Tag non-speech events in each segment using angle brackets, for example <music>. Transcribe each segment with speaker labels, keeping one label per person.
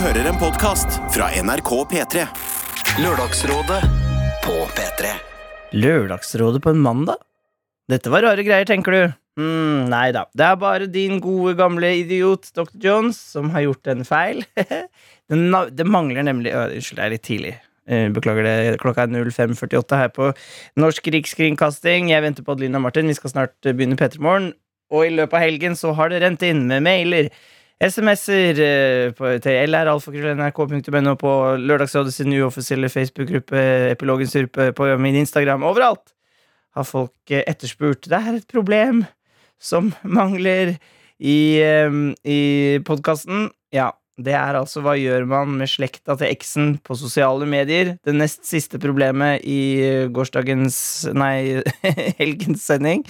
Speaker 1: hører en podkast fra NRK P3.
Speaker 2: Lørdagsrådet på P3.
Speaker 3: Lørdagsrådet på en mandag? Dette var rare greier, tenker du? Mm, nei da. Det er bare din gode, gamle idiot Dr. Jones som har gjort en feil. <laughs> det, mangler nemlig Unnskyld, det er litt tidlig. Eh, Beklager det. Klokka er 05.48 her på Norsk Rikskringkasting. Jeg venter på Adelina Martin. Vi skal snart begynne P3 Morgen. Og i løpet av helgen så har det rent inn med mailer. SMS-er eh, til lralfakrøll.nrk.no på Lørdagsrådet sin uoffisielle Facebook-gruppe, Epilogens Urpe, på min Instagram, overalt har folk eh, etterspurt. Det er et problem som <laughs> mangler i, eh, i podkasten. Ja, det er altså hva gjør man med slekta til eksen på sosiale medier? Det nest siste problemet i gårsdagens Nei, <laughs> helgens sending.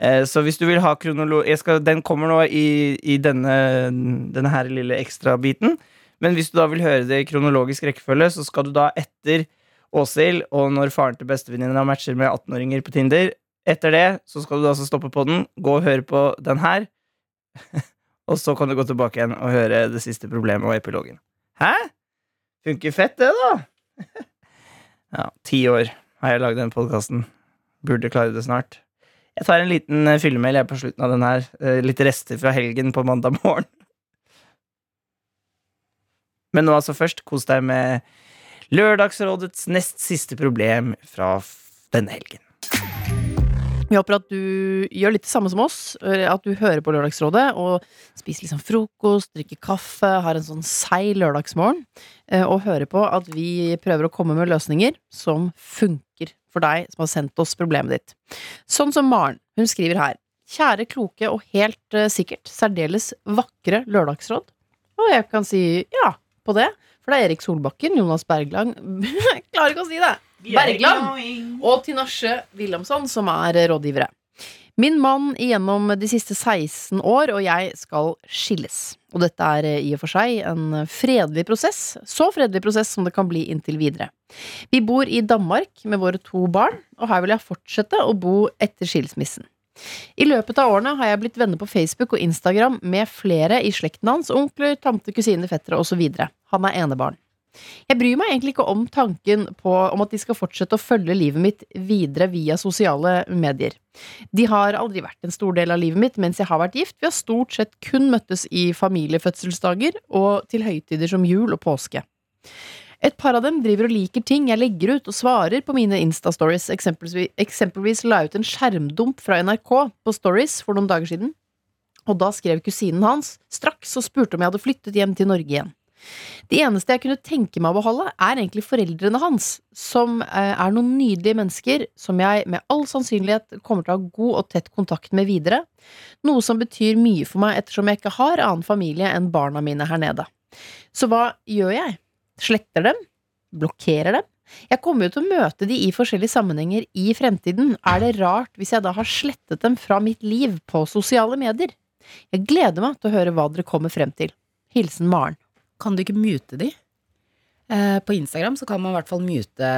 Speaker 3: Eh, Så hvis du vil ha kronologi den kommer nå i, i denne, denne her lille ekstrabiten. Men hvis du da vil høre det i kronologisk rekkefølge, så skal du da etter Åshild, og når faren til bestevenninna matcher med 18-åringer på Tinder. Etter det så skal du altså stoppe på den, gå og høre på den her. <laughs> og så kan du gå tilbake igjen og høre det siste problemet og epilogen. Hæ? Funker fett, det, da. <laughs> ja, ti år har jeg lagd den podkasten. Burde klare det snart. Jeg tar en liten eh, fyllemail jeg på slutten av den her. Eh, Litt rester fra helgen på mandag morgen. Men nå altså først, kos deg med Lørdagsrådets nest siste problem fra denne helgen.
Speaker 4: Vi håper at du gjør litt det samme som oss. At du hører på Lørdagsrådet og spiser liksom frokost, drikker kaffe, har en sånn seig lørdagsmorgen. eh, Og hører på at vi prøver å komme med løsninger som funker for deg som har sendt oss problemet ditt. Sånn som Maren. Hun skriver her. Kjære kloke og helt eh, sikkert særdeles vakre lørdagsråd. Og jeg kan si ja på det. For det er Erik Solbakken, Jonas Bergland <laughs> klarer ikke å si det! Bergland og Tinashe Wilhelmsson som er rådgivere. Min mann igjennom de siste 16 år og jeg skal skilles. Og dette er eh, i og for seg en fredelig prosess. Så fredelig prosess som det kan bli inntil videre. Vi bor i Danmark med våre to barn, og her vil jeg fortsette å bo etter skilsmissen. I løpet av årene har jeg blitt venner på Facebook og Instagram med flere i slekten hans, onkler, tante, kusiner, fettere osv. Han er enebarn. Jeg bryr meg egentlig ikke om tanken på, om at de skal fortsette å følge livet mitt videre via sosiale medier. De har aldri vært en stor del av livet mitt mens jeg har vært gift. Vi har stort sett kun møttes i familiefødselsdager og til høytider som jul og påske. Et par av dem driver og liker ting jeg legger ut og svarer på mine Insta-stories. Eksempelvis, la jeg ut en skjermdump fra NRK på Stories for noen dager siden. Og da skrev kusinen hans straks og spurte om jeg hadde flyttet hjem til Norge igjen. De eneste jeg kunne tenke meg å beholde, er egentlig foreldrene hans, som eh, er noen nydelige mennesker som jeg med all sannsynlighet kommer til å ha god og tett kontakt med videre, noe som betyr mye for meg ettersom jeg ikke har annen familie enn barna mine her nede. Så hva gjør jeg? Sletter dem? Blokkerer dem? Jeg kommer jo til å møte de i forskjellige sammenhenger i fremtiden. Er det rart hvis jeg da har slettet dem fra mitt liv på sosiale medier? Jeg gleder meg til å høre hva dere kommer frem til. Hilsen Maren.
Speaker 5: Kan du ikke mute de? Eh, på Instagram så kan man i hvert fall mute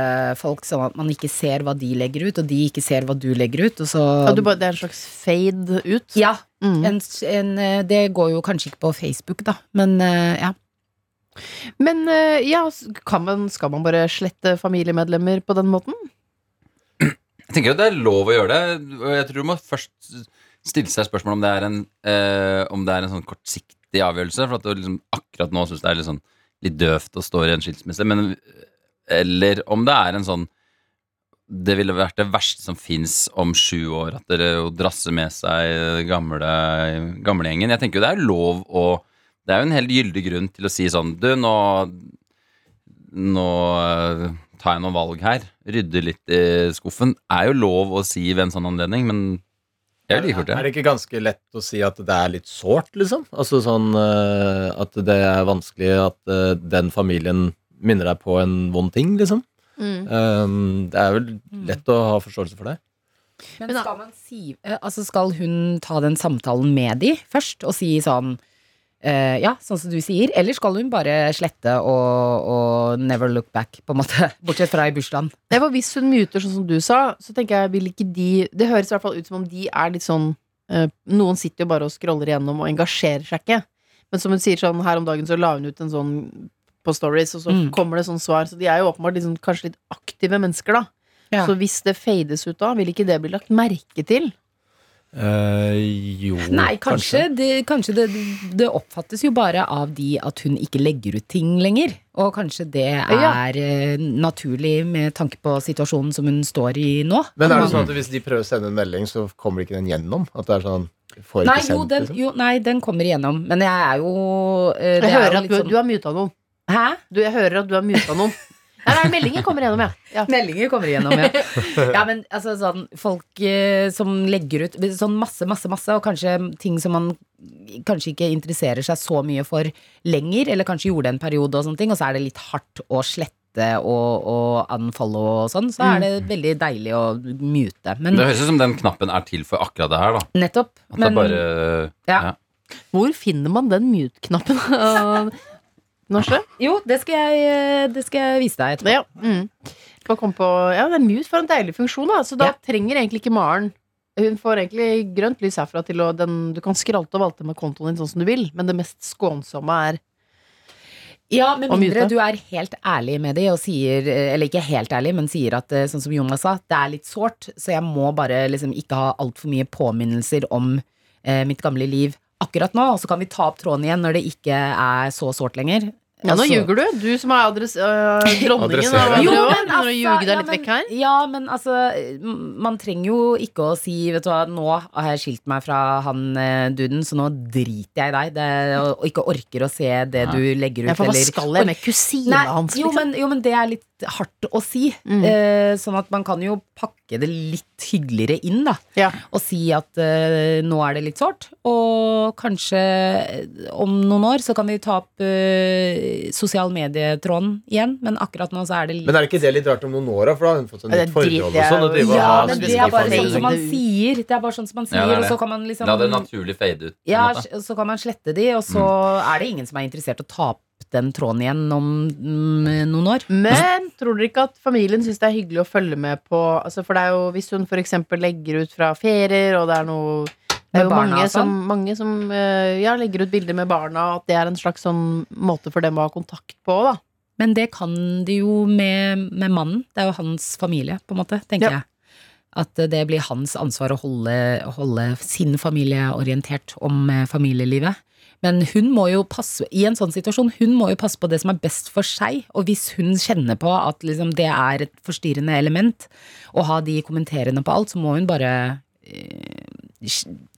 Speaker 5: folk sånn at man ikke ser hva de legger ut, og de ikke ser hva du legger ut. Og så
Speaker 4: og du bare, det er en slags fade ut?
Speaker 5: Ja,
Speaker 4: Mm.
Speaker 5: en, en, eh, det går jo kanskje ikke på Facebook, da, men eh, ja.
Speaker 4: Men ja, kan man, skal man bare slette familiemedlemmer på den måten?
Speaker 6: Jeg tenker jo det er lov å gjøre det. Jeg tror du må først stille seg spørsmål om det er en, eh, om det er en sånn kortsiktig avgjørelse. For at du liksom akkurat nå syns det er litt, sånn, litt døvt å stå i en skilsmisse. Men, eller om det er en sånn Det ville vært det verste som fins om sju år. At dere jo drasser med seg gamle, gamlegjengen. Jeg tenker jo det er lov å Det er jo en helt gyldig grunn til å si sånn Du, nå nå tar jeg noen valg her. Rydde litt i skuffen. Er jo lov å si ved en sånn anledning, men jeg liker det.
Speaker 7: Er
Speaker 6: det.
Speaker 7: ikke ganske lett å si at det er litt sårt, liksom? Altså sånn uh, at det er vanskelig at uh, den familien minner deg på en vond ting, liksom? Um, det er vel lett å ha forståelse for det.
Speaker 5: Men skal man si eh, Altså skal hun ta den samtalen med de først, og si sånn eh, Ja, sånn som du sier. Eller skal hun bare slette og, og never look back, på en måte? <laughs> Bortsett fra i bursdagen.
Speaker 4: Hvis hun muter sånn som du sa, så tenker jeg vil ikke de Det høres i hvert fall ut som om de er litt sånn uh, Noen sitter jo bare og scroller igjennom og engasjerer seg ikke. Men som hun sier sånn, her om dagen så la hun ut en sånn på stories, og så
Speaker 5: Mm.
Speaker 4: kommer det sånn svar. Så de er jo åpenbart liksom, kanskje litt aktive mennesker, da.
Speaker 5: Ja.
Speaker 4: Så hvis det fades ut da, vil ikke det bli lagt merke til?
Speaker 7: Eh, jo,
Speaker 5: Nei, kanskje, det, kanskje det, det oppfattes jo bare av de at hun ikke legger ut ting lenger. Og kanskje det er ja. naturlig med tanke på situasjonen som hun står i nå.
Speaker 7: Men er det sånn at hvis de prøver å sende en melding, så kommer ikke den gjennom? At det er sånn
Speaker 5: Nei, jo, den,
Speaker 7: liksom?
Speaker 5: jo, nei, den kommer igjennom. Men jeg er jo eh, det
Speaker 4: Jeg
Speaker 5: er
Speaker 4: hører
Speaker 5: jo
Speaker 4: at du,
Speaker 5: sånn-
Speaker 4: du har muta noen.
Speaker 5: Hæ?
Speaker 4: Du, jeg hører at du har muta noen. Nei, nei, meldinger kommer igjennom, ja. <laughs> ja.
Speaker 5: Meldinger kommer igjennom, ja. <laughs> ja men altså sånn folk eh, som legger ut sånn masse, masse, masse, og kanskje ting som man kanskje ikke interesserer seg så mye for lenger, eller kanskje gjorde en periode og sånne ting, og så er det litt hardt å slette og, og unfollow og sånn, så er det veldig deilig å mute. Men
Speaker 6: Det høres ut som den knappen er til for akkurat det her, da.
Speaker 5: nettopp.
Speaker 6: At
Speaker 5: Men,
Speaker 6: det bare
Speaker 5: Ja.
Speaker 6: ja.
Speaker 4: Hvor finner man den mute-knappen? <laughs> Norske?
Speaker 5: jo, det skal, jeg, det skal jeg vise deg etterpå.
Speaker 4: Ja. Mm. På, ja, det er mute for en deilig funksjon, da. Så da
Speaker 5: Ja.
Speaker 4: trenger egentlig ikke Maren Hun får egentlig grønt lys herfra til å den, Du kan skralte og valte med kontoen din sånn som du vil, men det mest skånsomme er
Speaker 5: Ja, med mindre du er helt ærlig med de og sier, eller ikke helt ærlig, men sier at eh, sånn som Jonas sa, det er litt sårt, så jeg må bare liksom ikke ha altfor mye påminnelser om eh, mitt gamle liv akkurat nå, og så kan vi ta opp tråden igjen når det ikke er så sårt lenger.
Speaker 4: Ja, nå
Speaker 5: Altså-
Speaker 4: ljuger du. Du som er adress, øh, <laughs> dronningen av
Speaker 7: Jo,
Speaker 5: men altså,
Speaker 4: ljuge deg
Speaker 5: ja,
Speaker 4: litt
Speaker 5: men-
Speaker 4: vekk her.
Speaker 5: Ja, men altså, man trenger jo ikke å si Vet du hva, nå har jeg skilt meg fra han eh, duden, så nå driter jeg i deg. Det, og, og ikke orker å se det du legger ut.
Speaker 4: Ja, for hva skal jeg med kusina
Speaker 5: hans?
Speaker 4: hans,
Speaker 5: jo,
Speaker 4: liksom?
Speaker 5: men, jo, men det er litt hardt å si.
Speaker 4: Mm.
Speaker 5: Eh, sånn at man kan jo pakke det litt hyggeligere inn, da.
Speaker 4: Ja.
Speaker 5: Og si at eh, nå er det litt sårt, og kanskje eh, om noen år så kan vi ta opp eh, sosial medietråden igjen, men akkurat nå så er det litt
Speaker 7: Men er det ikke det litt rart om noen år, da? For da har hun fått
Speaker 4: seg
Speaker 7: nytt
Speaker 4: er
Speaker 7: forhold og sånn. Og
Speaker 4: Ja, men det
Speaker 5: er bare sånn som man sier. Det er bare sånn som man sier,
Speaker 6: Ja, det det.
Speaker 5: og så kan man liksom
Speaker 6: La det naturlig fade ut.
Speaker 5: ja, så kan man slette de, og så er det ingen som er interessert i å ta opp den tråden igjen om mm, noen år.
Speaker 4: Men tror dere ikke at familien syns det er hyggelig å følge med på altså For det er jo hvis hun f.eks. legger ut fra ferier, og det er noe det er jo
Speaker 5: barna
Speaker 4: mange som,
Speaker 5: sånn?
Speaker 4: mange som eh, ja, legger ut bilder med barna, at det er en slags sånn måte for dem å ha kontakt på, da.
Speaker 5: Men det kan de jo med, med mannen. Det er jo hans familie, på en måte, tenker
Speaker 4: Ja.
Speaker 5: jeg. At det blir hans ansvar å holde, holde sin familie orientert om eh, familielivet. Men hun må jo passe i en sånn situasjon, hun må jo passe på det som er best for seg. Og hvis hun kjenner på at liksom det er et forstyrrende element, å ha de kommenterende på alt, så må hun bare eh,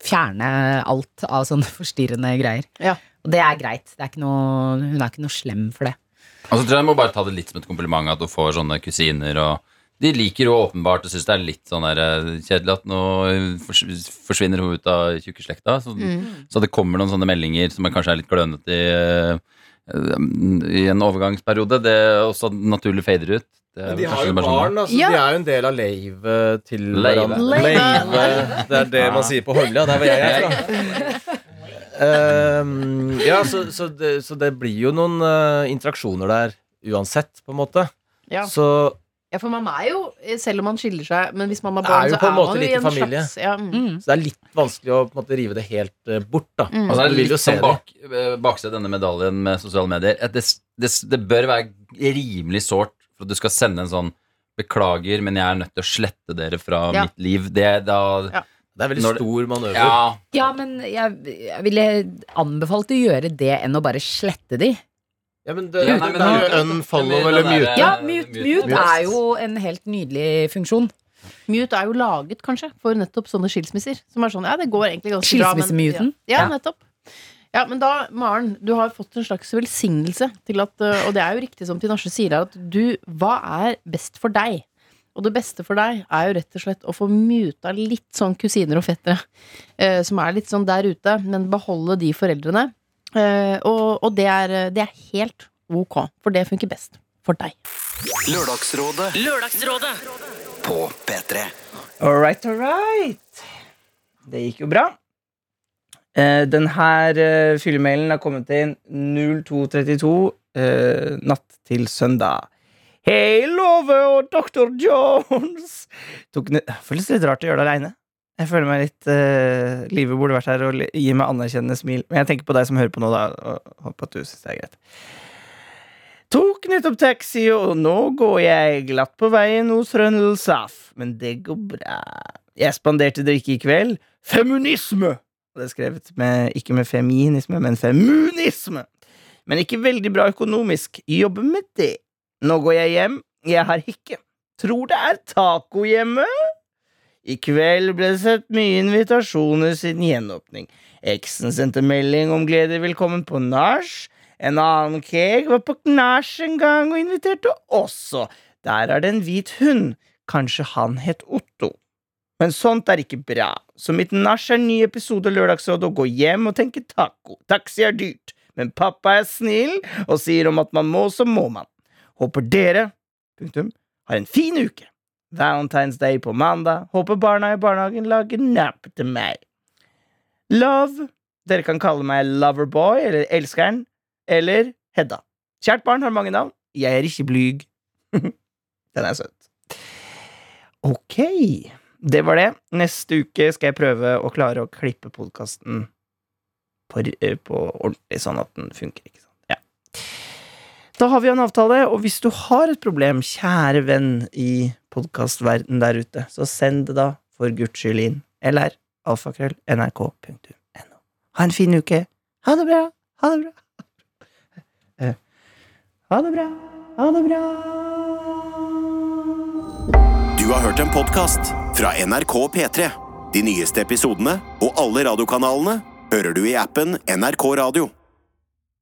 Speaker 5: fjerne alt av sånne <laughs> forstyrrende greier.
Speaker 4: Ja.
Speaker 5: Og det er greit. Det er ikke noe, hun er ikke noe slem for det.
Speaker 6: Altså, jeg tror jeg jeg må bare ta det litt som et kompliment at hun får sånne kusiner. og De liker jo åpenbart og syns det er litt sånn der, eh, kjedelig at nå forsvinner hun ut av tjukkeslekta. Så, så det kommer noen sånne meldinger som er kanskje er litt klønete i, eh, i en overgangsperiode. Det er også naturlig fader ut. Det er
Speaker 7: Men de har jo
Speaker 6: sånn-
Speaker 7: barn, altså.
Speaker 4: Ja.
Speaker 7: de er jo en del av lavet til
Speaker 6: Leive.
Speaker 7: hverandre.
Speaker 4: Leive.
Speaker 7: Det er det man sier på Holmlia. Der var jeg er fra. Ehm, ja, så, så, det, så det blir jo noen uh, interaksjoner der uansett, på en måte.
Speaker 4: Ja.
Speaker 7: Så
Speaker 4: Ja, for man er jo, selv om man skiller seg Men hvis man har
Speaker 7: Er
Speaker 4: barn,
Speaker 7: jo
Speaker 4: så er man jo i en
Speaker 7: familie.
Speaker 4: slags ja, mm.
Speaker 5: Mm.
Speaker 7: Så det er litt vanskelig å på en måte, rive det helt uh, bort, da.
Speaker 4: Mm.
Speaker 6: Altså, det er litt
Speaker 7: se
Speaker 6: sånn bak, bakse denne medaljen med sosiale medier. Det, det, det bør være rimelig sårt for at du skal sende en sånn Beklager, men jeg er nødt til å slette dere fra
Speaker 4: Ja.
Speaker 6: mitt liv. Det da
Speaker 4: Ja.
Speaker 7: Det er veldig stor manøver.
Speaker 6: Ja,
Speaker 5: Ja, men jeg, jeg ville anbefalt å gjøre det enn å bare slette de.
Speaker 7: Ja, men det,
Speaker 6: Ja, nei, men
Speaker 7: det er jo unfollow eller mute.
Speaker 5: Ja,
Speaker 6: Eh,
Speaker 5: mute,
Speaker 6: mute.
Speaker 5: er jo en helt nydelig funksjon.
Speaker 4: Mute er jo laget, kanskje, for nettopp sånne skilsmisser. Som er sånn, ja, det går egentlig ganske bra. men-
Speaker 5: Skilsmissemuten?
Speaker 4: Ja, nettopp. Ja, men da, Maren, du har fått en slags velsignelse til at øh, Og det er jo riktig som Tinashe sier her, at du Hva er best for deg? Og det beste for deg er jo rett og slett å få muta litt sånn kusiner og fettere, eh, som er litt sånn der ute, men beholde de foreldrene. Eh, og og det, er, det er helt ok, for det funker best for deg.
Speaker 2: Lørdagsrådet
Speaker 1: Lørdagsrådet
Speaker 2: på P3.
Speaker 3: All right, all right. Det gikk jo bra. Uh, den her uh, fyllemailen har kommet inn 0232 uh, natt til søndag. Hei, Love og Dr. Jones! Tok Føles litt rart å gjøre det aleine. Jeg føler meg litt uh, Livet burde vært her og gi meg anerkjennende smil. Men jeg tenker på deg som hører på nå, da, og håper at du syns det er greit. Tok nettopp taxi, og nå går jeg glatt på veien hos Rønnel Saf. Men det går bra. Jeg spanderte drikke i kveld. Feminisme! Det er skrevet med, ikke med feminisme, men feminisme. Men ikke veldig bra økonomisk. Jobber med det. Nå går jeg hjem. Jeg har hikke. Tror det er taco hjemme. I kveld ble det sett mye invitasjoner siden gjenåpning. Eksen sendte melding om gleder velkommen på nach. En annen keg var på nach en gang og inviterte også. Der er det en hvit hund. Kanskje han het Otto. Men sånt er ikke bra, så mitt nach er ny episode Lørdagsrådet å gå hjem og tenke taco. Taxi er dyrt, men pappa er snill og sier om at man må, så må man. Håper dere punktum, har en fin uke. Valentine's Day på mandag. Håper barna i barnehagen lager napp til meg. Love. Dere kan kalle meg Loverboy eller Elskeren eller Hedda. Kjært barn har mange navn. Jeg er ikke blyg. <laughs> Den er søt. Ok, det var det. Neste uke skal jeg prøve å klare å klippe podkasten på, eh, på ordentlig, sånn at den funker. ikke sant? Da har vi en avtale, og hvis du har et problem, kjære venn i podkastverden der ute, så send det da for guds skyld inn. Eller alfakrøll nrk.no. Ha en fin uke. Ha det bra. Ha det bra. Eh, Ha det bra. Ha det bra.
Speaker 1: Du har hørt en podkast fra NRK P3. De nyeste episodene og alle radiokanalene hører du i appen NRK Radio.